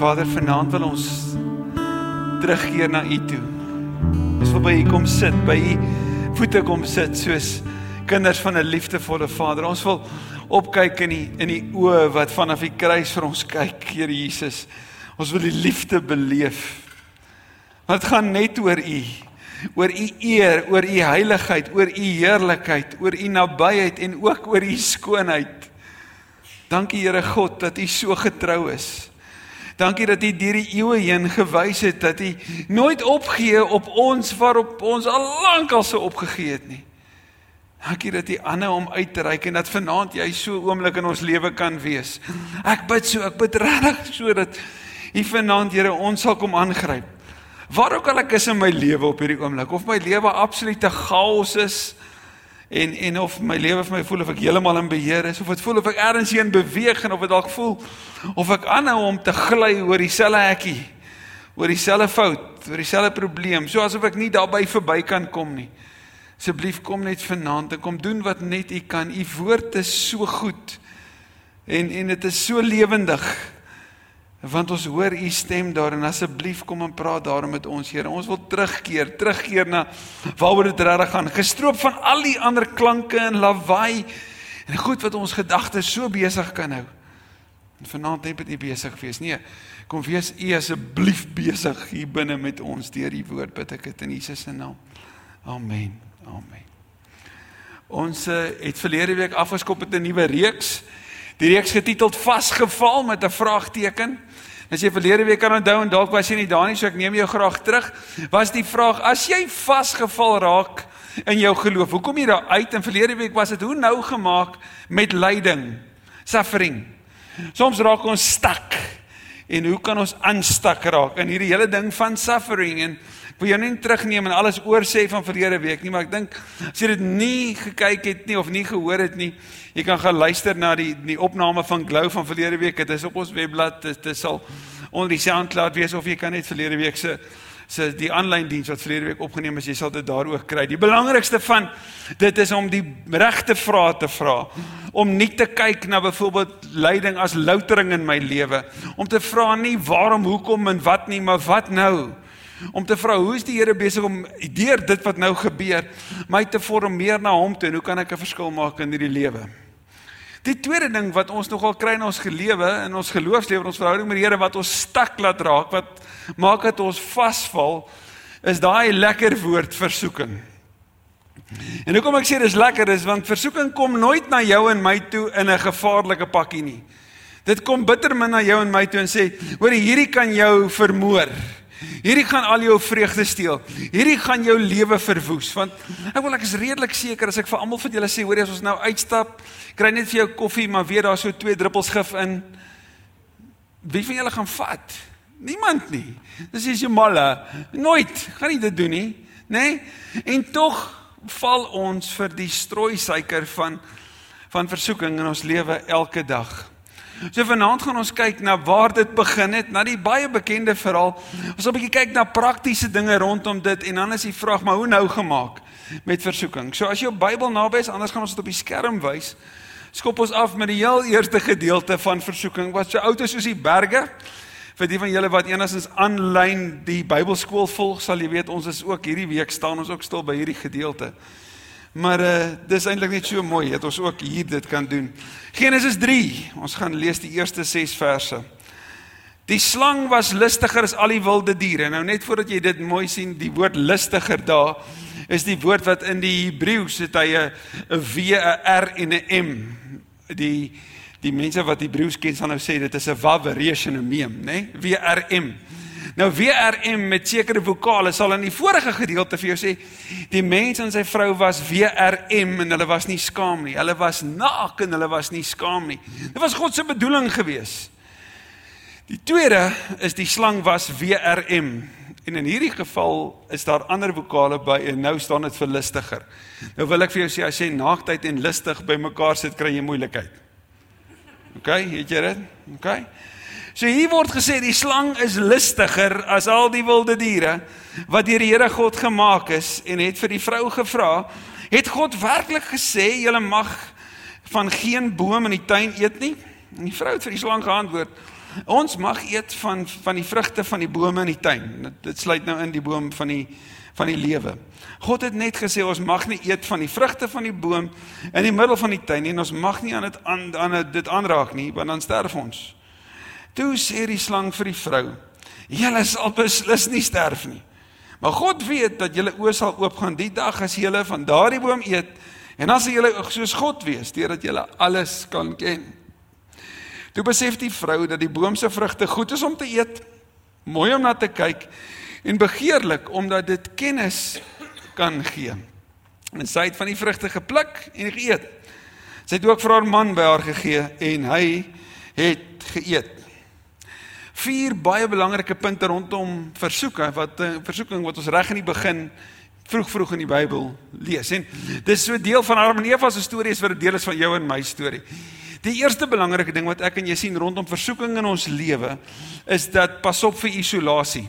Vader, vanaand wil ons terugkeer na U toe. Ons wil by U kom sit, by U voete kom sit soos kinders van 'n liefdevolle Vader. Ons wil opkyk in die in die oë wat vanaf die kruis vir ons kyk, Here Jesus. Ons wil die liefde beleef. Wat gaan net oor U, oor U eer, oor U heiligheid, oor U heerlikheid, oor U nabyheid en ook oor U skoonheid. Dankie Here God dat U so getrou is. Dankie dat U deur die eeue heen gewys het dat U nooit opgee op ons waarop ons al lank al so opgegee het nie. Dankie dat U aanhou om uit te reik en dat vanaand jy so oomblik in ons lewe kan wees. Ek bid so, ek bid regtig sodat U vanaand Here ons sal kom aangryp. Waar ook al ek is in my lewe op hierdie oomblik of my lewe absolute chaos is en en of my lewe vir my voel of ek heeltemal in beheer is of dit voel of ek ergens heen beweeg en of dit dalk voel of ek aanhou om te gly oor dieselfde hekkie oor dieselfde fout oor dieselfde probleem so asof ek nie daarby verby kan kom nie Asseblief kom net vanaand en kom doen wat net U kan. U woord is so goed. En en dit is so lewendig. Want ons hoor U stem daar en asseblief kom en praat daarom met ons, Here. Ons wil terugkeer, terugkeer na waaroor dit regtig gaan. Gestroop van al die ander klanke en lawaai en goed wat ons gedagtes so besig kan hou. En vanaand net met U besig wees. Nee, kom wees U asseblief besig hier binne met ons deur die woord bid ek dit in Jesus se naam. Amen. Amen. Ons uh, het verlede week afgeskop met 'n nuwe reeks. Die reeks getiteld Vasgeval met 'n vraagteken. As jy verlede week kan onthou en dalk was jy nie daar nie, so ek neem jou graag terug. Was die vraag: As jy vasgeval raak in jou geloof, hoe kom jy daar uit? En verlede week was dit hoe nou gemaak met lyding, suffering. Soms raak ons stak. En hoe kan ons aanstak raak in hierdie hele ding van suffering en wil jou nie terugneem en alles oor sê van verlede week nie, maar ek dink as jy dit nie gekyk het nie of nie gehoor het nie, jy kan gaan luister na die die opname van Glow van verlede week. Dit is op ons webblad. Dit, dit sal onder die SoundCloud wees of jy kan net verlede week se se die aanlyn diens wat verlede week opgeneem is, jy sal dit daar ook kry. Die belangrikste van dit is om die regte vrae te vra. Om nie te kyk na byvoorbeeld lyding as loutering in my lewe. Om te vra nie waarom, hoekom en wat nie, maar wat nou? Om te vra hoe is die Here besig om deur dit wat nou gebeur my te vormeer na hom toe en hoe kan ek 'n verskil maak in hierdie lewe? Die tweede ding wat ons nogal kry in ons gelewe in ons geloofslewe, ons verhouding met die Here wat ons stak laat raak, wat maak dat ons vasval, is daai lekker woord versoeking. En hoekom ek sê dis lekker is want versoeking kom nooit na jou en my toe in 'n gevaarlike pakkie nie. Dit kom bitter min na jou en my toe en sê, hoor hierdie kan jou vermoor. Hierdie gaan al jou vreugde steel. Hierdie gaan jou lewe verwoes want ek wil ek is redelik seker as ek vir almal van julle sê hoor jy as ons nou uitstap, kry net vir jou koffie, maar weer daar so twee druppels gif in. Wie van julle gaan vat? Niemand nie. Dis is jy malle. Nooit gaan nie dit doen nie, nê? Nee? En tog val ons vir die strooi suiker van van versoeking in ons lewe elke dag. So vanaand gaan ons kyk na waar dit begin het, na die baie bekende verhaal. Ons wil 'n bietjie kyk na praktiese dinge rondom dit en dan is die vraag, maar hoe nou gemaak met versoeking? So as jou Bybel naby is, anders gaan ons dit op die skerm wys. Skop ons af met die heel eerste gedeelte van versoeking wat so oud is soos die berge. Vir die van julle wat enigstens aanlyn die Bybelskool volg, sal jy weet ons is ook hierdie week staan ons ook stil by hierdie gedeelte. Maar uh dis eintlik net so mooi dat ons ook hier dit kan doen. Genesis 3. Ons gaan lees die eerste 6 verse. Die slang was lustiger as al die wilde diere. Nou net voordat jy dit mooi sien, die woord lustiger daar is die woord wat in die Hebreëus het hy 'n W, 'n R en 'n M. Die die mense wat Hebreëus ken sal nou sê dit is 'n waveration en 'n mem, né? Nee? W R M. Nou WRM met sekere vokale sal in die vorige gedeelte vir jou sê die mens en sy vrou was WRM en hulle was nie skaam nie. Hulle was naak en hulle was nie skaam nie. Dit was God se bedoeling gewees. Die tweede is die slang was WRM en in hierdie geval is daar ander vokale by en nou staan dit vir lustiger. Nou wil ek vir jou sê as jy naaktheid en lustig bymekaar sit kry jy moeilikheid. OK, het jy dit? OK. So hier word gesê die slang is listiger as al die wilde diere wat deur die Here God gemaak is en het vir die vrou gevra, het God werklik gesê julle mag van geen boom in die tuin eet nie? En die vrou het vir die slang geantwoord: Ons mag eet van van die vrugte van die bome in die tuin. Dit sluit nou in die boom van die van die lewe. God het net gesê ons mag nie eet van die vrugte van die boom in die middel van die tuin nie en ons mag nie aan dit aan aan dit aanraak nie want dan sterf ons. Toe sê die slang vir die vrou: "Julle sal beslis nie sterf nie. Maar God weet dat julle oë sal oopgaan die dag as julle van daardie boom eet en dan sal julle soos God wees deurdat julle alles kan ken." Toe besef die vrou dat die boom se vrugte goed is om te eet, mooi om na te kyk en begeerlik omdat dit kennis kan gee. En sy het van die vrugte gepluk en geëet. Sy het ook vir haar man by haar gegee en hy het geëet. Vier baie belangrike punte rondom versoeke wat 'n uh, versoeking wat ons reg in die begin vroeg vroeg in die Bybel lees. En dis so deel van Adam en Eva se storie is wat 'n deel is van jou en my storie. Die eerste belangrike ding wat ek en jy sien rondom versoeking in ons lewe is dat pas op vir isolasie.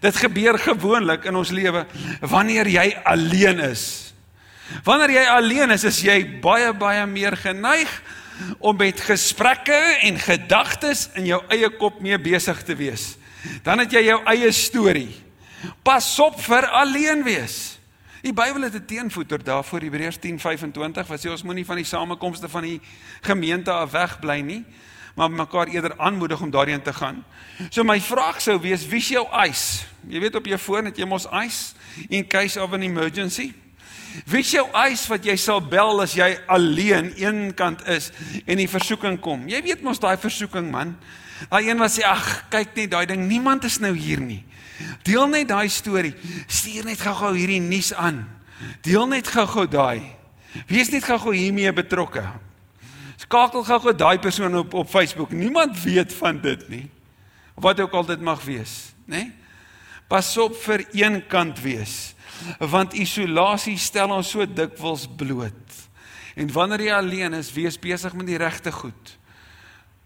Dit gebeur gewoonlik in ons lewe wanneer jy alleen is. Wanneer jy alleen is, is jy baie baie meer geneig om met gesprekke en gedagtes in jou eie kop mee besig te wees. Dan het jy jou eie storie. Pas op vir alleen wees. Die Bybel het 'n teenvoeter daarvoor Hebreërs 10:25 wat sê ons moenie van die samekomste van die gemeente af wegbly nie maar mekaar eerder aanmoedig om daarin te gaan. So my vraag sou wees, wie is jou ice? Jy weet op jou foon het jy mos ice in case of an emergency. Wie is jou ice wat jy sal bel as jy alleen eenkant is en die versoeking kom? Jy weet mos daai versoeking man. Daai een wat sê ag, kyk net daai ding, niemand is nou hier nie. Deel net daai storie. Stuur net gou-gou hierdie nuus aan. Deel net gou-gou daai. Wees net gou-gou hiermee betrokke. Skakel gou-gou daai persoon op op Facebook. Niemand weet van dit nie. Wat ook al dit mag wees, nê? Nee? Pas op vir een kant wees. Want isolasie stel ons so dikwels bloot. En wanneer jy alleen is, wees besig met die regte goed.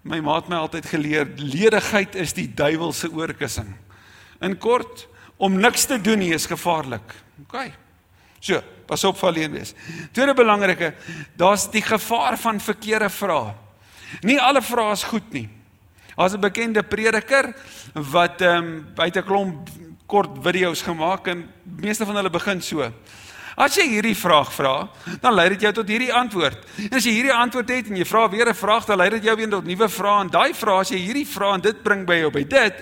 My ma het my altyd geleer, ledigheid is die duiwel se oorkussing. In kort, om niks te doen nie is gevaarlik. OK. So, pas op vir alleen wees. Tweede belangrike, daar's die gevaar van verkeerde vrae. Nie alle vrae is goed nie. Daar's 'n bekende prediker wat ehm um, buite 'n klomp kort video's gemaak en meeste van hulle begin so. As jy hierdie vraag vra, dan lei dit jou tot hierdie antwoord. En as jy hierdie antwoord het en jy vra weer 'n vraag, dan lei dit jou weer tot nuwe vrae en daai vraag as jy hierdie vraag en dit bring by jou by dit,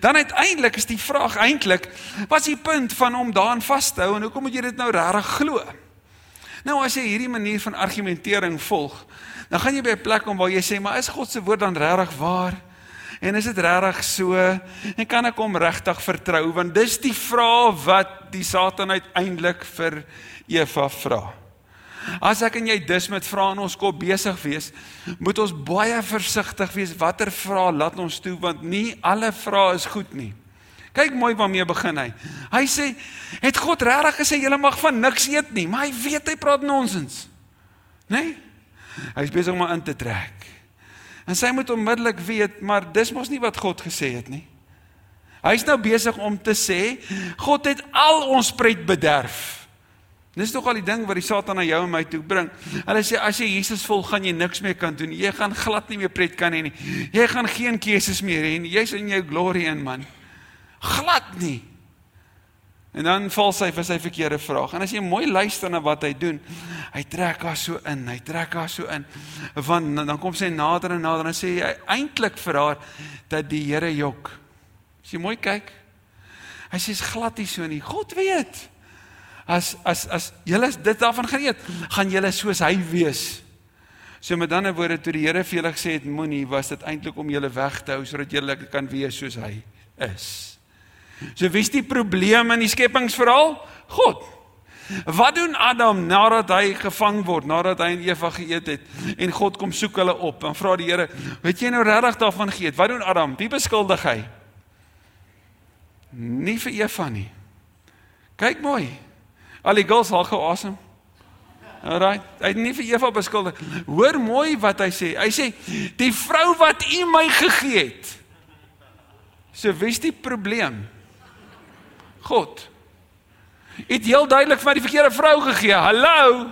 dan uiteindelik is die vraag eintlik, wat is die punt van om daaraan vas te hou en hoekom moet jy dit nou regtig glo? Nou as jy hierdie manier van argumentering volg, dan gaan jy by 'n plek kom waar jy sê, maar is God se woord dan regtig waar? En is dit regtig so? En kan ek hom regtig vertrou? Want dis die vraag wat die Satan uiteindelik vir Eva vra. As ek en jy dus met vrae in ons kop besig wees, moet ons baie versigtig wees watter vrae laat ons toe want nie alle vrae is goed nie. Kyk mooi waarmee begin hy. Hy sê, "Het God regtig gesê julle mag van niks eet nie?" Maar hy weet hy praat nonsens. Né? Nee? Hy's besig om aan te trek. En sy moet onmiddellik weet, maar dis mos nie wat God gesê het nie. Hy's nou besig om te sê God het al ons pret bederf. Dis tog al die ding wat die Satan na jou en my toe bring. Hulle sê as jy Jesus volg, gaan jy niks meer kan doen. Jy gaan glad nie meer pret kan hê nie. Jy gaan geen keuses meer hê nie. Jy's in jou glory in man. Glad nie. En dan val sy vir sy verkeerde vraag. En as jy mooi luister na wat hy doen, hy trek haar so in, hy trek haar so in. Want dan kom sy nader en nader en sê hy eintlik vir haar dat die Here jok. As jy mooi kyk, hy sê is glad nie so nie. God weet. As as as julle dit daarvan gaan eet, gaan julle soos hy wees. So met ander woorde toe die Here vir julle gesê het moenie, was dit eintlik om julle weg te hou sodat julle kan wees soos hy is. So wie's die probleem in die skepingsverhaal? God. Wat doen Adam nadat hy gevang word, nadat hy en Eva geëet het en God kom soek hulle op en vra die Here, "Het jy nou regtig daarvan geëet?" Wat doen Adam? Wie beskuldig hy? Nie vir Eva nie. Kyk mooi. Al die girls haal gou asem. Alraai, hy het nie vir Eva beskuldig. Hoor mooi wat hy sê. Hy sê, "Die vrou wat U my gegee het." So wie's die probleem? God. Het heel duidelik vir die verkeerde vrou gegee. Hallo.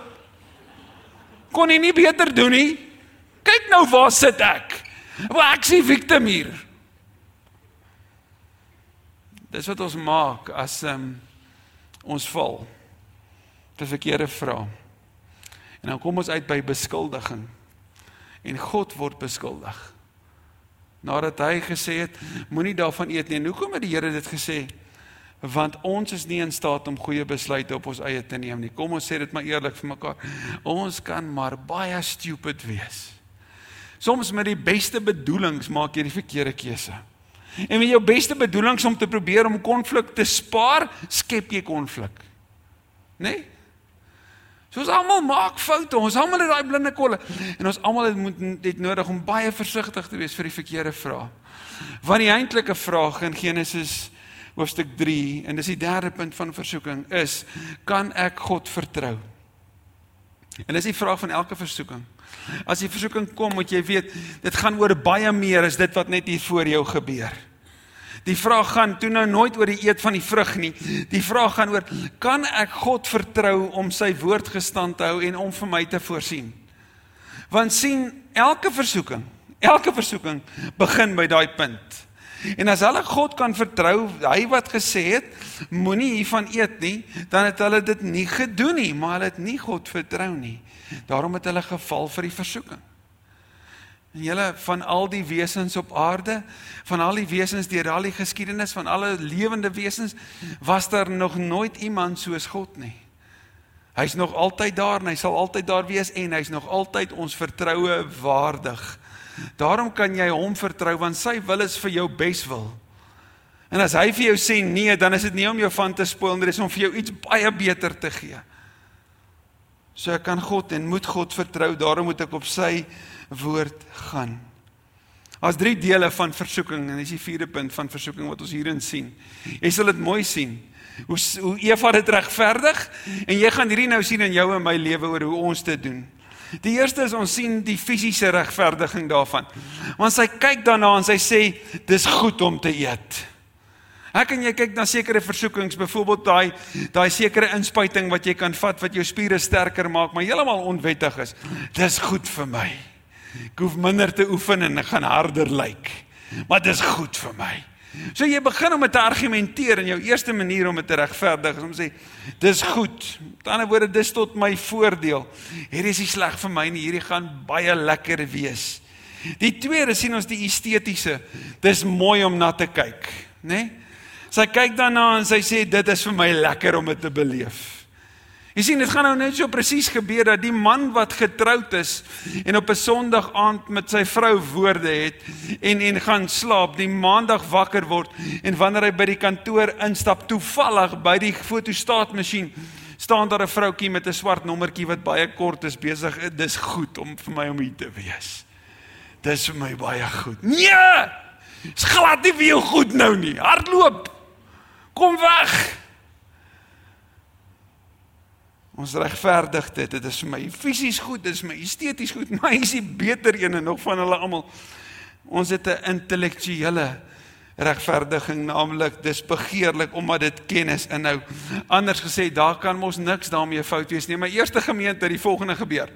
Kon hy nie beter doen nie? Kyk nou waar sit ek. Maar ek sien victim hier. Dis wat ons maak as um, ons val. Te verkeerde vrae. En dan kom ons uit by beskuldiging. En God word beskuldig. Nadat hy gesê het, moenie daarvan eet nie. En hoekom het die Here dit gesê? Want ons is nie in staat om goeie besluite op ons eie te neem nie. Kom ons sê dit maar eerlik vir mekaar. Ons kan maar baie stupid wees. Soms met die beste bedoelings maak jy die verkeerde keuse. En met jou beste bedoelings om te probeer om konflik te spaar, skep jy konflik. Né? Nee? So ons almal maak foute. Ons almal het daai blinde kolle en ons almal het moet dit nodig om baie versigtig te wees vir die verkeerde vrae. Want die eintlike vraag in Genesis hoofstuk 3 en dis die derde punt van versoeking is kan ek God vertrou? En dis die vraag van elke versoeking. As die versoeking kom, moet jy weet dit gaan oor baie meer as dit wat net hier voor jou gebeur. Die vraag gaan toe nou nooit oor die eet van die vrug nie. Die vraag gaan oor kan ek God vertrou om sy woord gestand te hou en om vir my te voorsien? Want sien, elke versoeking, elke versoeking begin by daai punt. En as hulle God kan vertrou, hy wat gesê het, moenie hiervan eet nie, dan het hulle dit nie gedoen nie, maar hulle het nie God vertrou nie. Daarom het hulle geval vir die versoeking. En julle van al die wesens op aarde, van al die wesens deur al die geskiedenis van alle lewende wesens, was daar nog nooit iemand soos God nie. Hy's nog altyd daar en hy sal altyd daar wees en hy's nog altyd ons vertroue waardig. Daarom kan jy hom vertrou want sy wil is vir jou beswil. En as hy vir jou sê nee, dan is dit nie om jou van te spoil nie, dit is om vir jou iets baie beter te gee. So ek kan God en moet God vertrou, daarom moet ek op sy woord gaan. Daar's drie dele van versoeking en dis die vierde punt van versoeking wat ons hierin sien. Jy sal dit mooi sien. Hoe hoe Eva dit regverdig en jy gaan hierdie nou sien in jou en my lewe oor hoe ons dit doen. Die eerste is ons sien die fisiese regverdiging daarvan. Want sy kyk daarna en sy sê dis goed om te eet. Ek en jy kyk na sekere versoekings, byvoorbeeld daai daai sekere inspuiting wat jy kan vat wat jou spiere sterker maak, maar heeltemal onwettig is. Dis goed vir my. Ek hoef minder te oefen en ek gaan harder lyk. Maar dis goed vir my. So jy begin om te argumenteer en jou eerste manier om dit te regverdig is om sê dis goed. Met ander woorde dis tot my voordeel. Hierdie is nie sleg vir my nie, hierdie gaan baie lekker wees. Die tweede sien ons die estetiese. Dis mooi om na te kyk, né? Nee? Sy kyk daarna en sy sê dit is vir my lekker om dit te beleef. Jy sien dit gaan nou net so presies gebeur dat die man wat getroud is en op 'n Sondag aand met sy vrou woorde het en en gaan slaap, die maandag wakker word en wanneer hy by die kantoor instap toevallig by die fotostaatmasjien staan daar 'n vroutjie met 'n swart nommertjie wat baie kort is besig. Dis goed om vir my om hier te wees. Dis vir my baie goed. Nee! Dis glad nie vir jou goed nou nie. Hardloop. Kom weg. Ons regverdig dit. Dit is my fisies goed, dit is my esteties goed, maar hy is die beter een en nog van hulle almal. Ons het 'n intellektuele regverdiging, naamlik dis begeerlik omdat dit kennis inhou. Anders gesê, daar kan mos niks daarmee fout wees nie. My eerste gemeente die volgende gebeur.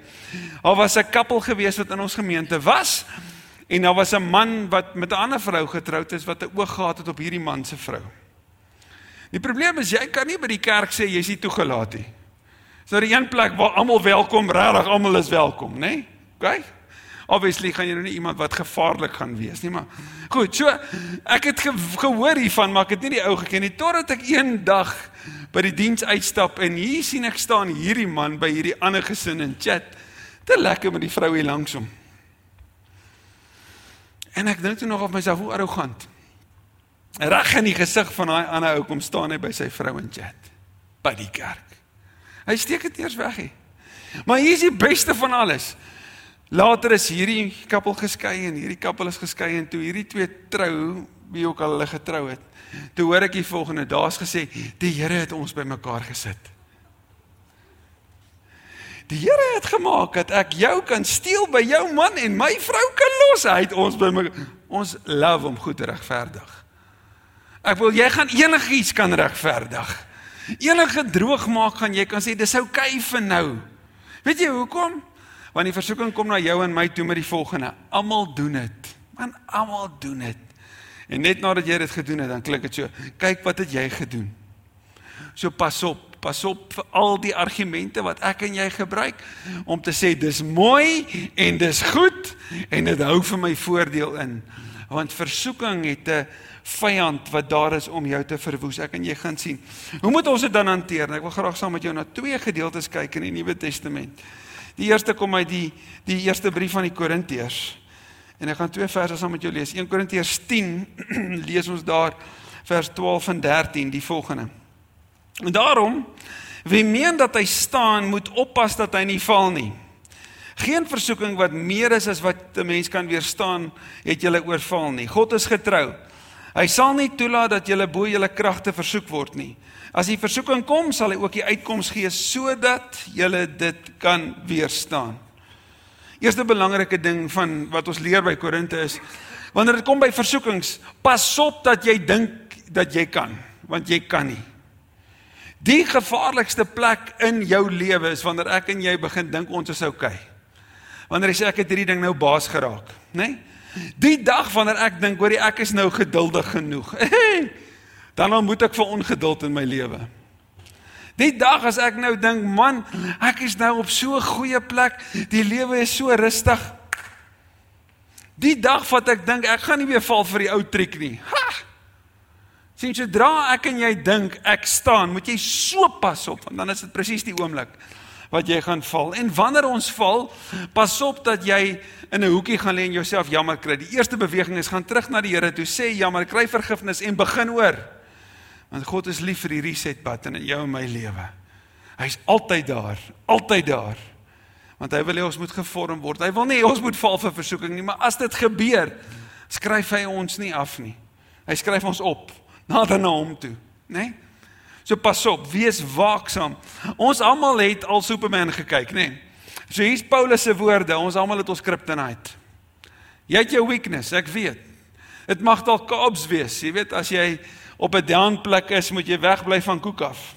Daar was 'n koppel gewees wat in ons gemeente was en daar was 'n man wat met 'n ander vrou getroud is wat 'n oog gehad het op hierdie man se vrou. Die probleem is jy kan nie by die kerk sê jy's nie toegelaat nie. Dis nou die een plek waar almal welkom, regtig almal is welkom, né? Nee? OK? Obviously gaan jy nou nie iemand wat gevaarlik gaan wees nie, maar goed, so ek het ge gehoor hiervan, maar ek het nie die ou geken nie totdat ek eendag by die diens uitstap en hier sien ek staan hierdie man by hierdie ander gesin in chat. Te lekker met die vrou hier langs hom. En ek dink toe nog op myself hoe arrogant. Reg in die gesig van daai ander ou kom staan hy by sy vrou in chat by die kerk. Hy steek dit eers weg hè. Maar hier is die beste van alles. Later is hierdie koppel geskei en hierdie koppel is geskei en toe hierdie twee trou, wie ook al hulle getrou het. Toe hoor ek die volgende, daar's gesê, die Here het ons bymekaar gesit. Die Here het gemaak dat ek jou kan steel by jou man en my vrou kan los. Hy het ons by my ons love om goed te regverdig. Ek wil jy gaan enigiets kan regverdig. Enige droog maak gaan jy kan sê dis oukei okay vir nou. Weet jy hoekom? Want die versoeking kom na jou en my toe met die volgende. Almal doen dit. Man, almal doen dit. En net nadat jy dit gedoen het, dan klink dit so, kyk wat het jy gedoen. So pas op, pas op vir al die argumente wat ek en jy gebruik om te sê dis mooi en dis goed en dit hou vir my voordeel in. Want versoeking het 'n vyand wat daar is om jou te verwoes. Ek en jy gaan sien. Hoe moet ons dit dan hanteer? Ek wil graag saam met jou na twee gedeeltes kyk in die Nuwe Testament. Die eerste kom uit die die eerste brief van die Korintiërs. En ek gaan twee verse saam met jou lees. 1 Korintiërs 10 lees ons daar vers 12 en 13 die volgende. En daarom wie meen dat hy staan, moet oppas dat hy nie val nie. Geen versoeking wat meer is as wat 'n mens kan weerstaan, het julle oorval nie. God is getrou. Hy sal nie toelaat dat julle bo julle kragte versoek word nie. As die versoeking kom, sal hy ook die uitkoms gee sodat julle dit kan weerstaan. Eerste belangrike ding van wat ons leer by Korinte is wanneer dit kom by versoekings, pas op dat jy dink dat jy kan, want jy kan nie. Die gevaarlikste plek in jou lewe is wanneer ek en jy begin dink ons is oukei. Okay. Wanneer jy sê ek het hierdie ding nou baas geraak, né? Nee? Die dag wanneer ek dink hoor ek is nou geduldig genoeg. Dan moet ek vir ongeduld in my lewe. Die dag as ek nou dink, man, ek is nou op so 'n goeie plek, die lewe is so rustig. Die dag wat ek dink ek gaan nie weer val vir die ou triek nie. Ha! Sien sodra ek en jy dink ek staan, moet jy so pas op want dan is dit presies die oomblik wat jy gaan val. En wanneer ons val, pas op dat jy in 'n hoekie gaan lê en jouself jammer kry. Die eerste beweging is gaan terug na die Here toe, sê jammer, kry vergifnis en begin oor. Want God is lief vir die reset button in jou en my lewe. Hy's altyd daar, altyd daar. Want hy wil hê ons moet gevorm word. Hy wil nie ons moet val vir versoeking nie, maar as dit gebeur, skryf hy ons nie af nie. Hy skryf ons op nader na hom toe, né? Nee? So pas op, wees waaksaam. Ons almal het al Superman gekyk, né? Nee? So hier's Paulus se woorde, ons almal het ons kryptonite. Jy het jou weakness, ek weet. Dit mag dalk kaaps wees, jy weet as jy op 'n down plek is, moet jy wegbly van koek af.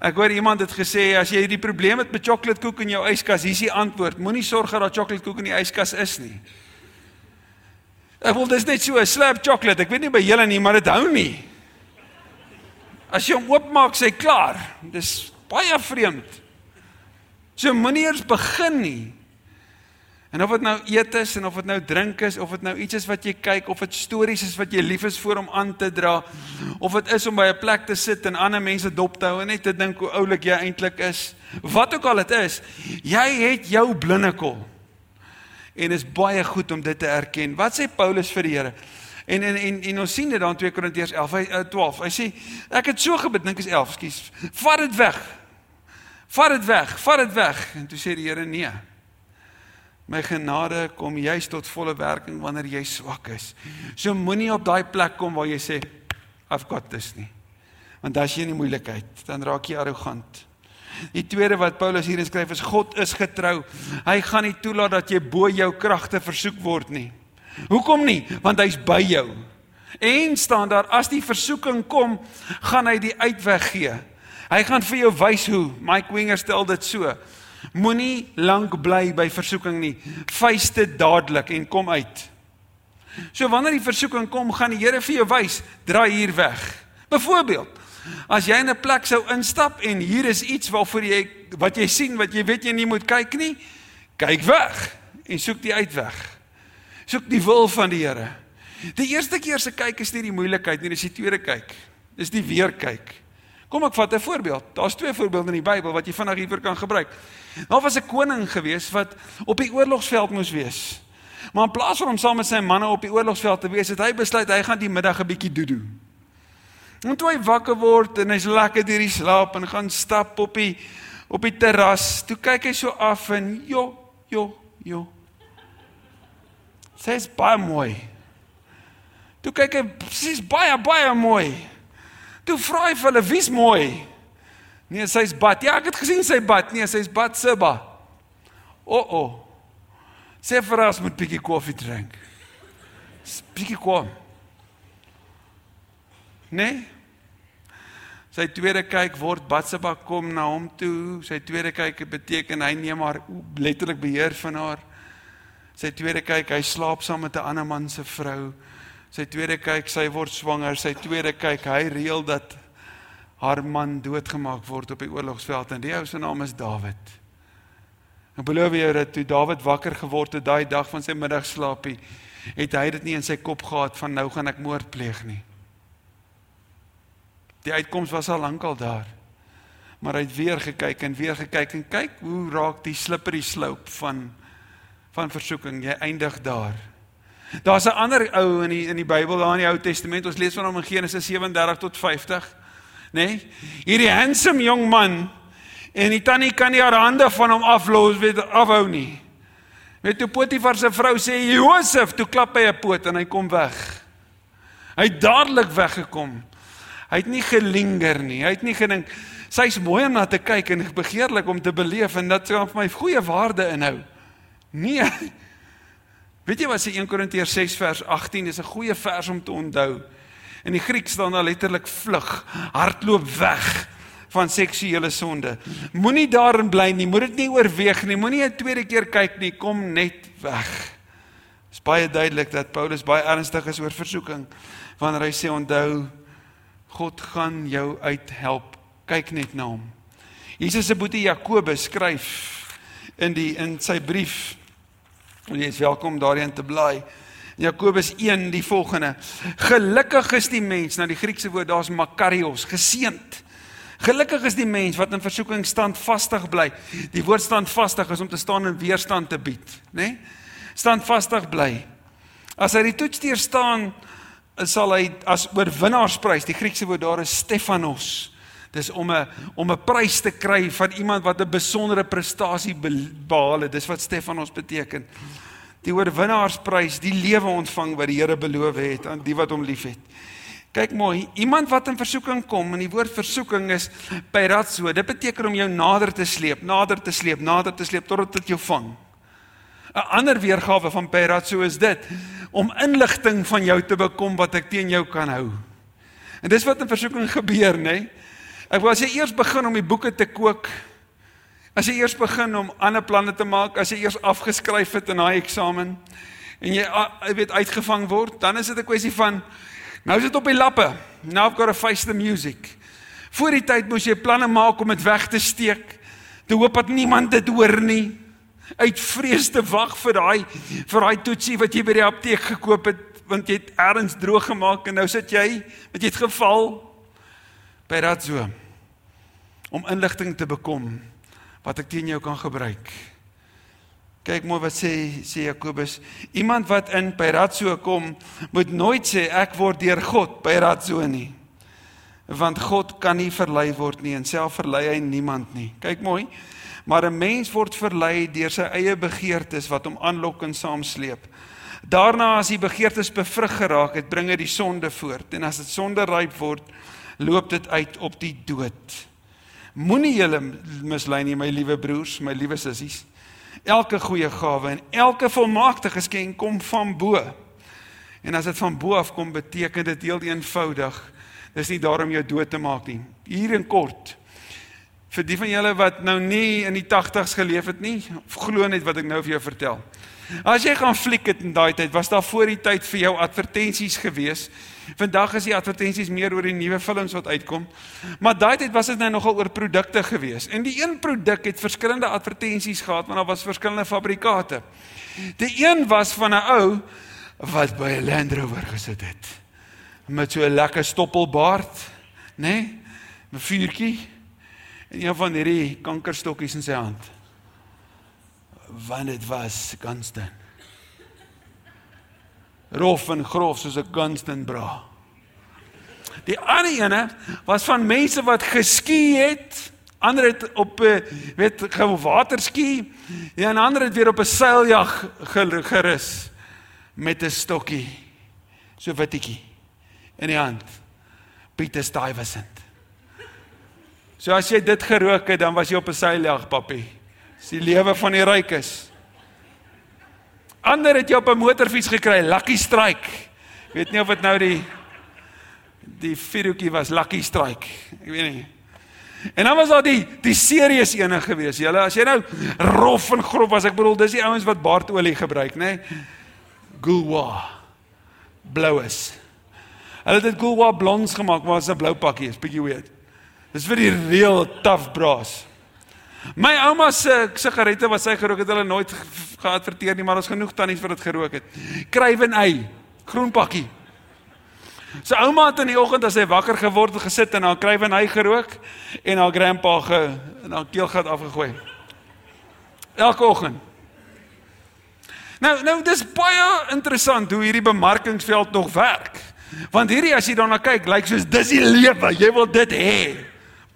Ek hoor iemand het gesê as jy hierdie probleem het met chocolate koek in jou yskas, hier's die antwoord. Moenie sorg dat chocolate koek in die yskas is nie. Ek wil dis net so 'n slap chocolate. Ek weet nie by julle nie, maar dit hou nie. As jy hom oopmaak, sê klaar. Dis baie vreemd. So moenie eers begin nie. En of dit nou eet is en of dit nou drink is of dit nou iets is wat jy kyk of dit stories is wat jy lief is vir om aan te dra of dit is om by 'n plek te sit en ander mense dop te hou en net te dink hoe oulik jy eintlik is. Wat ook al dit is, jy het jou blinde kol en is baie goed om dit te erken. Wat sê Paulus vir die Here? En en en, en ons sien dit dan 2 Korintiërs 11 hy, 12. Hy sê ek het so gebid, dink is 11, skus. Vat dit weg. Vat dit weg. Vat dit weg. En toe sê die Here nee. My genade kom juis tot volle werking wanneer jy swak is. So moenie op daai plek kom waar jy sê I've got this nie. Want as jy in die moeilikheid, dan raak jy arrogant. Die tweede wat Paulus hier skryf is God is getrou. Hy gaan nie toelaat dat jy bo jou kragte versoek word nie. Hoekom nie? Want hy's by jou. En staan daar as die versoeking kom, gaan hy die uitweg gee. Hy gaan vir jou wys hoe. Mike Winger stel dit so. Moenie lank bly by versoeking nie. Face dit dadelik en kom uit. So wanneer die versoeking kom, gaan die Here vir jou wys, draai hier weg. Byvoorbeeld, As jy in 'n plek sou instap en hier is iets waarvoor jy wat jy sien wat jy weet jy nie moet kyk nie, kyk weg en soek die uitweg. Soek die wil van die Here. Die eerste keer se kyk is nie die moeilikheid nie, dis die tweede kyk. Dis die weer kyk. Kom ek vat 'n voorbeeld. Daar's twee voorbeelde in die Bybel wat jy vinnig hiervoor kan gebruik. Daar was 'n koning gewees wat op die oorlogsveld moes wees. Maar in plaas van om saam met sy manne op die oorlogsveld te wees, het hy besluit hy gaan die middag 'n bietjie doodoo. En toe hy wakker word en hy's lekker deur die slaap en gaan stap op die op die terras, toe kyk hy so af en jo, jo, jo. Sy's baie mooi. Toe kyk hy, sy's baie baie mooi. Toe vra hy vir hulle, wie's mooi? Nee, sy's Bat. Ja, ek het gesien sy Bat. Nee, sy's Bat Siba. O, oh, o. Oh. Sê vir ons moet bietjie koffie drink. Bietjie koffie. Nee. Sy tweede kyk word Batseba kom na hom toe. Sy tweede kyk beteken hy neem haar letterlik beheer van haar. Sy tweede kyk, hy slaap saam met 'n ander man se vrou. Sy tweede kyk, sy word swanger. Sy tweede kyk, hy reël dat haar man doodgemaak word op die oorlogsveld en die ou se naam is Dawid. Ek beloof jou dat toe Dawid wakker geword het daai dag van sy middagslaapie, het hy dit nie in sy kop gehad van nou gaan ek moord pleeg nie. Die uitkoms was al lankal daar. Maar hy het weer gekyk en weer gekyk en kyk hoe raak die slippery slope van van versoeking. Jy eindig daar. Daar's 'n ander ou in die in die Bybel daar in die Ou Testament. Ons lees van hom in Genesis 37 tot 50. Nê? Nee? Hierdie handsome jong man en die tannie kan nie haar hande van hom aflos weet afhou nie. Met toe Potifar se vrou sê Josef, toe klap hy 'n poot en hy kom weg. Hy het dadelik weggekom. Hy het nie gelinger nie. Hy het nie gedink sy's mooi om na te kyk en begeerlik om te beleef en dat sy vir my goeie waarde inhou. Nee. Weet jy wat se 1 Korintiërs 6 vers 18 is 'n goeie vers om te onthou. In die Grieks staan daar letterlik vlug, hardloop weg van seksuele sonde. Moenie daarin bly nie, moet dit nie oorweeg nie, moenie 'n tweede keer kyk nie, kom net weg. Dit is baie duidelik dat Paulus baie ernstig is oor versoeking wanneer hy sê onthou God gaan jou uithelp. Kyk net na hom. Jesus se boetie Jakobus skryf in die in sy brief. Jy is welkom daarin te bly. Jakobus 1 die volgende. Gelukkig is die mens, nou die Griekse woord daar's makarios, geseënd. Gelukkig is die mens wat in versoeking standvastig bly. Die woord standvastig is om te staan en weerstand te bied, né? Nee? Standvastig bly. As hy die toets deurstaan, sal hy as oorwinnaarsprys, die Griekse woord daar is Stefanos. Dis om 'n om 'n prys te kry van iemand wat 'n besondere prestasie behaal het. Dis wat Stefanos beteken. Die oorwinnaarsprys, die lewe ontvang wat die Here beloof het aan die wat hom liefhet. Kyk mooi, iemand wat in versoeking kom en die woord versoeking is peratso. Dit beteken om jou nader te sleep, nader te sleep, nader te sleep totdat dit jou vang. 'n Ander weergawe van peratso is dit om inligting van jou te bekom wat ek teen jou kan hou. En dis wat in versoeking gebeur, nê? Nee? Ek wou as jy eers begin om die boeke te kook, as jy eers begin om ander planne te maak, as jy eers afgeskryf het in daai eksamen en jy weet uitgevang word, dan is dit 'n kwessie van nou is dit op die lappe. Now I've got to face the music. Voor die tyd moes jy planne maak om dit weg te steek, te hoop dat niemand dit hoor nie uit vrees te wag vir daai vir daai toetsie wat jy by die apteek gekoop het want jy het ergens droog gemaak en nou sit jy met jy het geval by so om inligting te bekom wat ek teen jou kan gebruik. Kyk mooi wat sê sê Jakobus, iemand wat in Peratso kom, moet nooit sê ek word deur God Peratso nie. Want God kan nie verlei word nie en self verlei hy niemand nie. Kyk mooi. Maar 'n mens word verlei deur sy eie begeertes wat hom aanlok en saamsleep. Daarna as die begeertes bevrug geraak het, bring hy die sonde voort en as dit sonde ryp word, loop dit uit op die dood. Moenie julle mislei nie, my liewe broers, my liewe sissies. Elke goeie gawe en elke volmaakte geskenk kom van bo. En as dit van bo af kom, beteken dit heel eenvoudig, dis nie daarom jou dood te maak nie. Hier in kort. Vir die van julle wat nou nie in die 80's geleef het nie, glo net wat ek nou vir jou vertel. As jy gaan fliek het in daai tyd, was daar voor die tyd vir jou advertensies gewees Vandag is die advertensies meer oor die nuwe films wat uitkom. Maar daai tyd was dit nou nogal oor produkte gewees. En die een produk het verskillende advertensies gehad want daar was verskillende fabrikate. Die een was van 'n ou wat by 'n Land Rover gesit het met so 'n lekker stoppelbaard, né? Nee, 'n vuurtjie en een van hierdie kankerstokkies in sy hand. Want dit was Gunston rof en grof soos 'n Gunston bra. Die ander ene was van mense wat geski het, ander het op 'n weet waterski en ander het weer op 'n seiljag gerus met 'n stokkie so wittetjie in die hand. Pieter Stuyvesant. So as jy dit gerook het, dan was jy op 'n seiljag, papie. Dis die lewe van die rykes. Ander het jy op 'n motorfiets gekry, Lucky Strike. Ek weet nie of dit nou die die fietjie was Lucky Strike. Ek weet nie. En dan was daar die die serieus ene gewees. Julle as jy nou rof en grof was, ek bedoel dis die ouens wat baardolie gebruik, nê? Nee? Gulwa. Bloues. Hulle het dit Gulwa blonds gemaak, maar dit is 'n blou pakkie, is bietjie weird. Dis vir die real tough bras. My ouma se sigarette wat sy gerook het, hulle nooit geadverteer nie, maar ons genoeg tannies wat dit gerook het. Krywen ei, groen pakkie. So ouma het in die oggend as hy wakker geword het gesit en haar krywen hy gerook en haar grandpa ge en haar keelgat afgegooi. Elke oggend. Nou nou dis baie interessant hoe hierdie bemarkingsveld nog werk. Want hierdie as jy daarna kyk, lyk soos dis die lewe. Jy wil dit hê.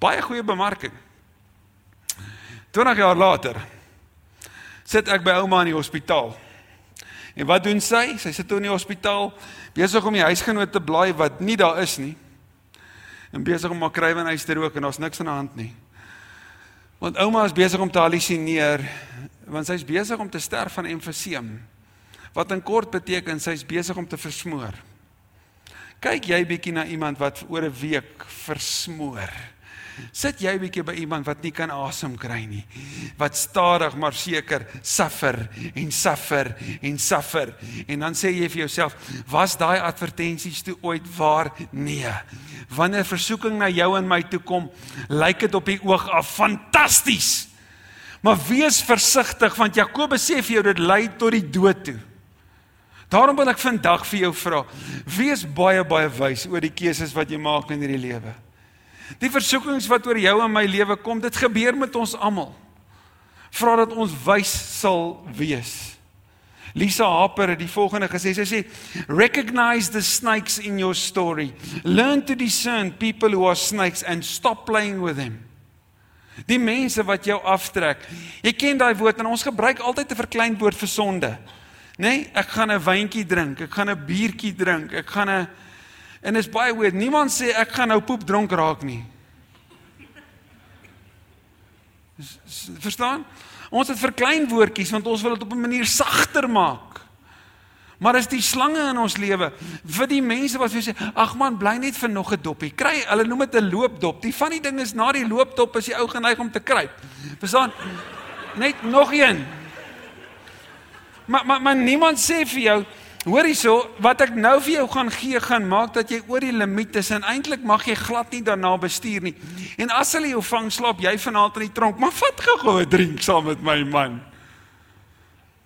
Baie goeie bemarking. 20 jaar later sit ek by ouma in die hospitaal. En wat doen sy? Sy sit toe in die hospitaal besig om die huisgenoot te blaai wat nie daar is nie. En besig om maar krywe en huis te rook en daar's niks aan die hand nie. Want ouma is besig om te halusineer want sy's besig om te sterf van emfyseem. Wat in kort beteken sy's besig om te versmoor. Kyk jy bietjie na iemand wat oor 'n week versmoor. Sit jy 'n bietjie by iemand wat nie kan asem kry nie. Wat stadig maar seker suffer en suffer en suffer en dan sê jy vir jouself, was daai advertensies toe ooit waar? Nee. Wanneer versoeking na jou en my toe kom, lyk dit op die oog af fantasties. Maar wees versigtig want Jakobus sê vir jou dit lei tot die dood toe. Daarom wil ek vandag vir jou vra, wees baie baie wys oor die keuses wat jy maak in hierdie lewe. Die versoekings wat oor jou en my lewe kom, dit gebeur met ons almal. Vra dat ons wys sal wees. Lisa Harper het die volgende gesê. Sy sê, "Recognize the snakes in your story. Learn to discern people who are snakes and stop playing with them." Die mense wat jou aftrek. Jy ken daai woord en ons gebruik altyd 'n verklein woord vir sonde. Nê? Nee, ek gaan 'n wyntjie drink, ek gaan 'n biertjie drink, ek gaan 'n En is baie weird. Niemand sê ek gaan nou poep dronk raak nie. Verstaan? Ons het verklein woordjies want ons wil dit op 'n manier sagter maak. Maar as die slange in ons lewe, vir die mense wat sê, ag man, bly net vir nog 'n doppie. Kry, hulle noem dit 'n loopdop. Die van die ding is na die loopdop as jy ou geneig om te kruip. Verstaan? Net nog een. Maar maar maar niemand sê vir jou Hoor hierso, wat ek nou vir jou gaan gee, gaan maak dat jy oor die limiet is en eintlik mag jy glad nie daarna bestuur nie. En as hulle jou vang, slaap jy vanaand in die tronk, maar vat gou 'n drink saam met my man.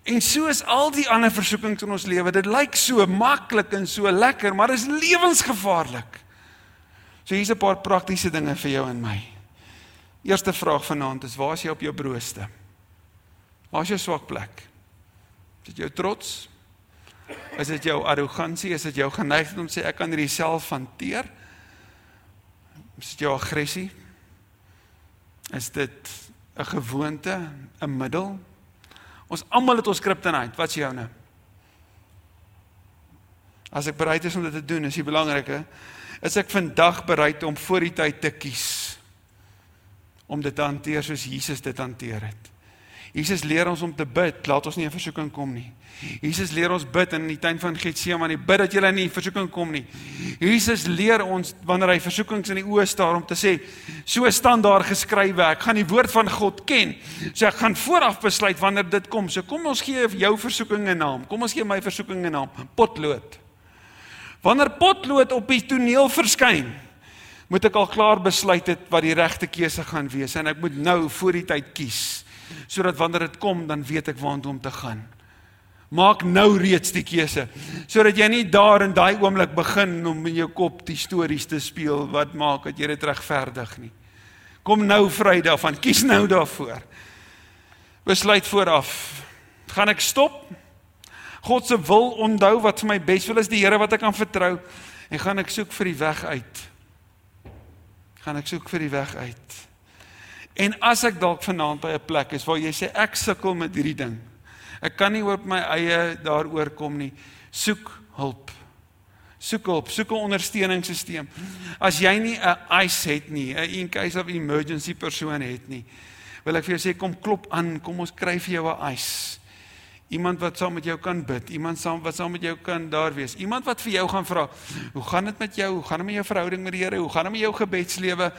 En so is al die ander versoekings in ons lewe. Dit lyk so maklik en so lekker, maar dit is lewensgevaarlik. So hier's 'n paar praktiese dinge vir jou en my. Eerste vraag vanaand is: Waar is jy op jou broodste? Waar is jou swak plek? Is dit jou trots? Is dit jou arrogansie? Is dit jou geneigtheid om sê ek kan hierdie self hanteer? Is dit jou aggressie? Is dit 'n gewoonte, 'n middel? Ons almal het ons kryptonite. Wat's joune? As ek bereid is om dit te doen, is die belangrike is ek vandag bereid om voor die tyd te kies om dit te hanteer soos Jesus dit hanteer het. Jesus leer ons om te bid, laat ons nie in versoeking kom nie. Jesus leer ons bid in die tuin van Getsemane, bid dat jy nie in versoeking kom nie. Jesus leer ons wanneer hy versoekings in die oë staar om te sê, so staan daar geskrywe, ek gaan die woord van God ken. So ek gaan vooraf besluit wanneer dit kom. So kom ons gee jou versoeking 'n naam. Kom ons gee my versoeking 'n naam. Potlood. Wanneer potlood op die toneel verskyn, moet ek al klaar besluit het wat die regte keuse gaan wees en ek moet nou voor die tyd kies sodat wanneer dit kom dan weet ek waartoe om te gaan. Maak nou reeds die keuse sodat jy nie daar in daai oomblik begin om in jou kop die stories te speel wat maak dat jy dit regverdig nie. Kom nou Vrydag van kies nou daarvoor. Besluit vooraf. Gaan ek stop? God se wil onthou wat vir my bes wil is die Here wat ek kan vertrou en gaan ek soek vir die weg uit. Gaan ek soek vir die weg uit. En as ek dalk vanaand by 'n plek is waar jy sê ek sukkel met hierdie ding. Ek kan nie op my eie daaroor kom nie. Soek hulp. Soek hulp, soek 'n ondersteuningssisteem. As jy nie 'n ICE het nie, 'n in case of emergency persoon het nie, wil ek vir jou sê kom klop aan, kom ons kry vir jou 'n ICE. Iemand wat saam met jou kan bid, iemand saam wat saam met jou kan daar wees. Iemand wat vir jou gaan vra, "Hoe gaan dit met jou? Hoe gaan dit met jou verhouding met die Here? Hoe gaan dit met jou gebedslewe?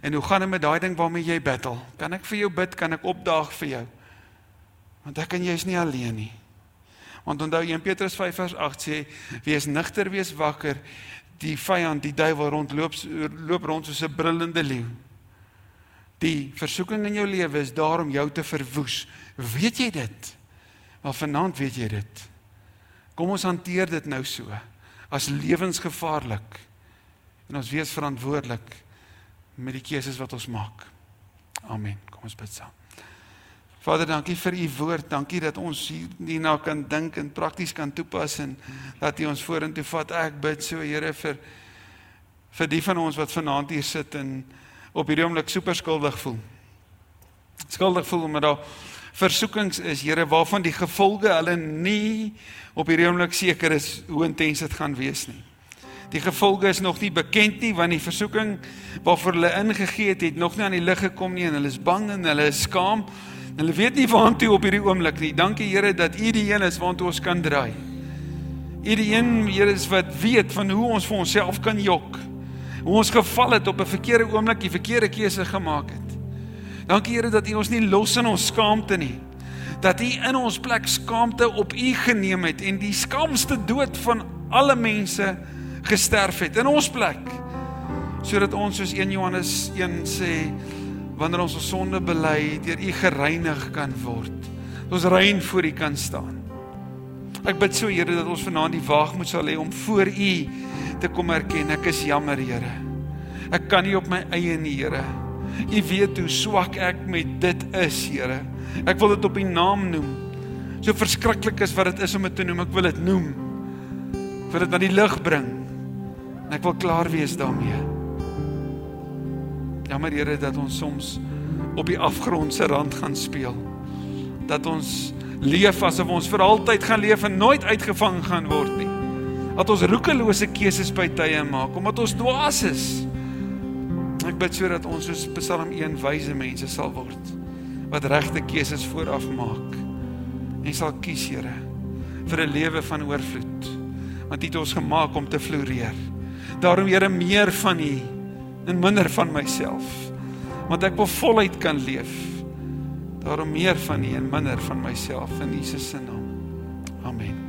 En hoe gaan dit met daai ding waarmee jy battle? Kan ek vir jou bid? Kan ek opdaag vir jou?" Want ek en jy is nie alleen nie. Want onthou 1 Petrus 5 vers 8 sê, "Wees nigter, wees wakker. Die vyand, die duiwel rondloop loop rond soos 'n brullende leeu." Die versoeking in jou lewe is daar om jou te verwoes. Weet jy dit? Maar vanaand weet jy dit. Kom ons hanteer dit nou so as lewensgevaarlik. En ons wees verantwoordelik met die keuses wat ons maak. Amen. Kom ons bid saam. Vader, dankie vir u woord. Dankie dat ons hierna kan dink en prakties kan toepas en dat u ons vorentoe vat. Ek bid so, Here, vir vir die van ons wat vanaand hier sit en op hierdie oomblik super skuldig voel. Skuldig voel omdat daar versoekings is, Here, waarvan die gevolge hulle nie op hierdie oomblik seker is hoe intens dit gaan wees nie. Die gevolge is nog nie bekend nie want die versoeking waarvoor hulle ingegee het, het nog nie aan die lig gekom nie en hulle is bang en hulle is skaam. Hulle weet nie waartoe op hierdie oomblik nie. Dankie Here dat U die een is waartoe ons kan draai. U die een Here is wat weet van hoe ons vir onsself kan jok. Hoe ons geval het op 'n verkeerde oomblik, die verkeerde keuse gemaak het. Dankie Here dat U ons nie los in ons skaamte nie. Dat U in ons plek skaamte op U geneem het en die skaamste dood van alle mense gesterf het in ons plek. Sodat ons soos 1 Johannes 1 sê wanneer ons ons sonde bely, deur U gereinig kan word. Ons rein voor U kan staan. Ek bid so Here dat ons vanaand die waagmoed sal hê om voor U te kom erken ek is jammer Here. Ek kan nie op my eie nie Here. U weet hoe swak ek met dit is Here. Ek wil dit op U naam noem. So verskriklik is wat dit is om dit te noem. Ek wil dit noem. Ek wil dit na die lig bring. En ek wil klaar wees daarmee. Jammer Here dat ons soms op die afgrond se rand gaan speel. Dat ons leef asof ons vir altyd gaan leef en nooit uitgevang gaan word nie. Dat ons roekelose keuses by tye maak omdat ons dwaas is. Ek bid sodat ons soos Psalm 1 wyse mense sal word wat regte keuses vooraf maak. En sal kies, Here, vir 'n lewe van oorvloed. Want U het ons gemaak om te floreer. Daarom Here meer van U en minder van myself. Want ek wil voluit kan leef. Daarom meer van U en minder van myself in Jesus se naam. Amen.